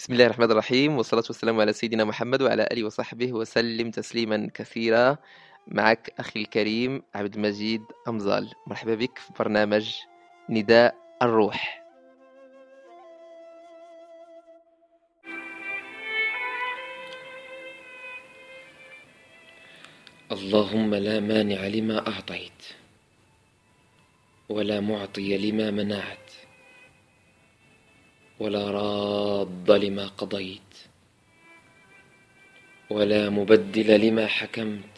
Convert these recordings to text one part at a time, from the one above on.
بسم الله الرحمن الرحيم والصلاة والسلام على سيدنا محمد وعلى آله وصحبه وسلم تسليما كثيرا. معك أخي الكريم عبد المجيد أمزال. مرحبا بك في برنامج نداء الروح. اللهم لا مانع لما أعطيت ولا معطي لما منعت. ولا راد لما قضيت ولا مبدل لما حكمت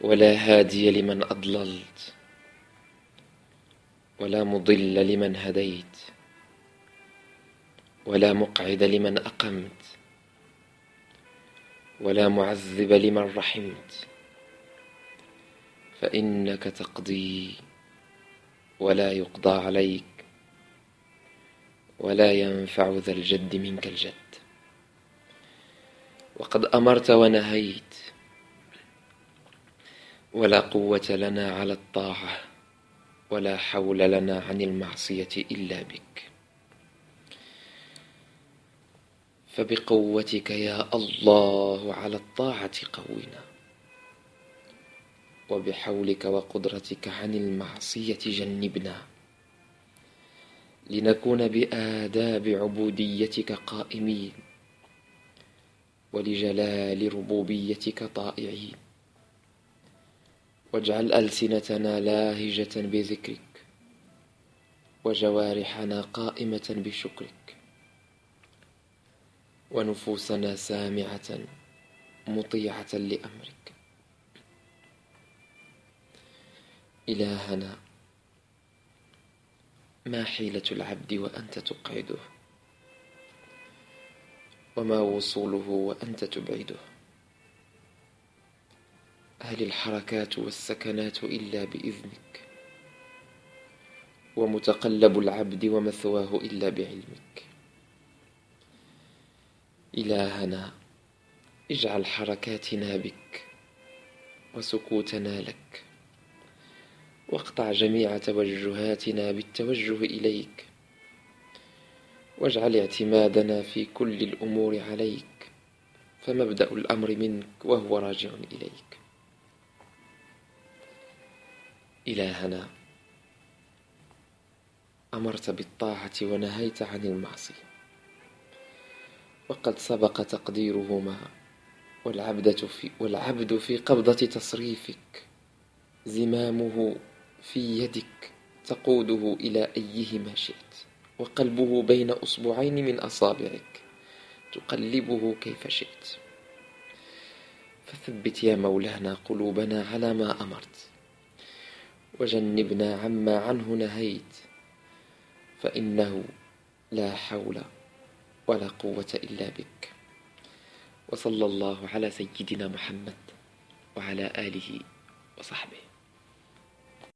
ولا هادي لمن أضللت ولا مضل لمن هديت ولا مقعد لمن أقمت ولا معذب لمن رحمت. فإنك تقضي ولا يقضى عليك. ولا ينفع ذا الجد منك الجد. وقد أمرت ونهيت ولا قوة لنا على الطاعة ولا حول لنا عن المعصية إلا بك. فبقوتك يا الله على الطاعة قونا وبحولك وقدرتك عن المعصية جنبنا. لنكون بآداب عبوديتك قائمين ولجلال ربوبيتك طائعين. واجعل ألسنتنا لاهجة بذكرك وجوارحنا قائمة بشكرك. ونفوسنا سامعة مطيعة لأمرك. إلهنا ما حيلة العبد وأنت تقعده؟ وما وصوله وأنت تبعده؟ هل الحركات والسكنات إلا بإذنك؟ ومتقلب العبد ومثواه إلا بعلمك؟ إلهنا اجعل حركاتنا بك وسكوتنا لك. واقطع جميع توجهاتنا بالتوجه إليك. واجعل اعتمادنا في كل الأمور عليك. فمبدأ الأمر منك وهو راجع إليك. إلهنا أمرت بالطاعة ونهيت عن المعصية. وقد سبق تقديرهما والعبد في, والعبد في قبضة تصريفك. زمامه في يدك تقوده إلى أيهما شئت وقلبه بين أصبعين من أصابعك تقلبه كيف شئت. فثبت يا مولانا قلوبنا على ما أمرت وجنبنا عما عنه نهيت فإنه لا حول ولا قوة إلا بك. وصلى الله على سيدنا محمد وعلى آله وصحبه.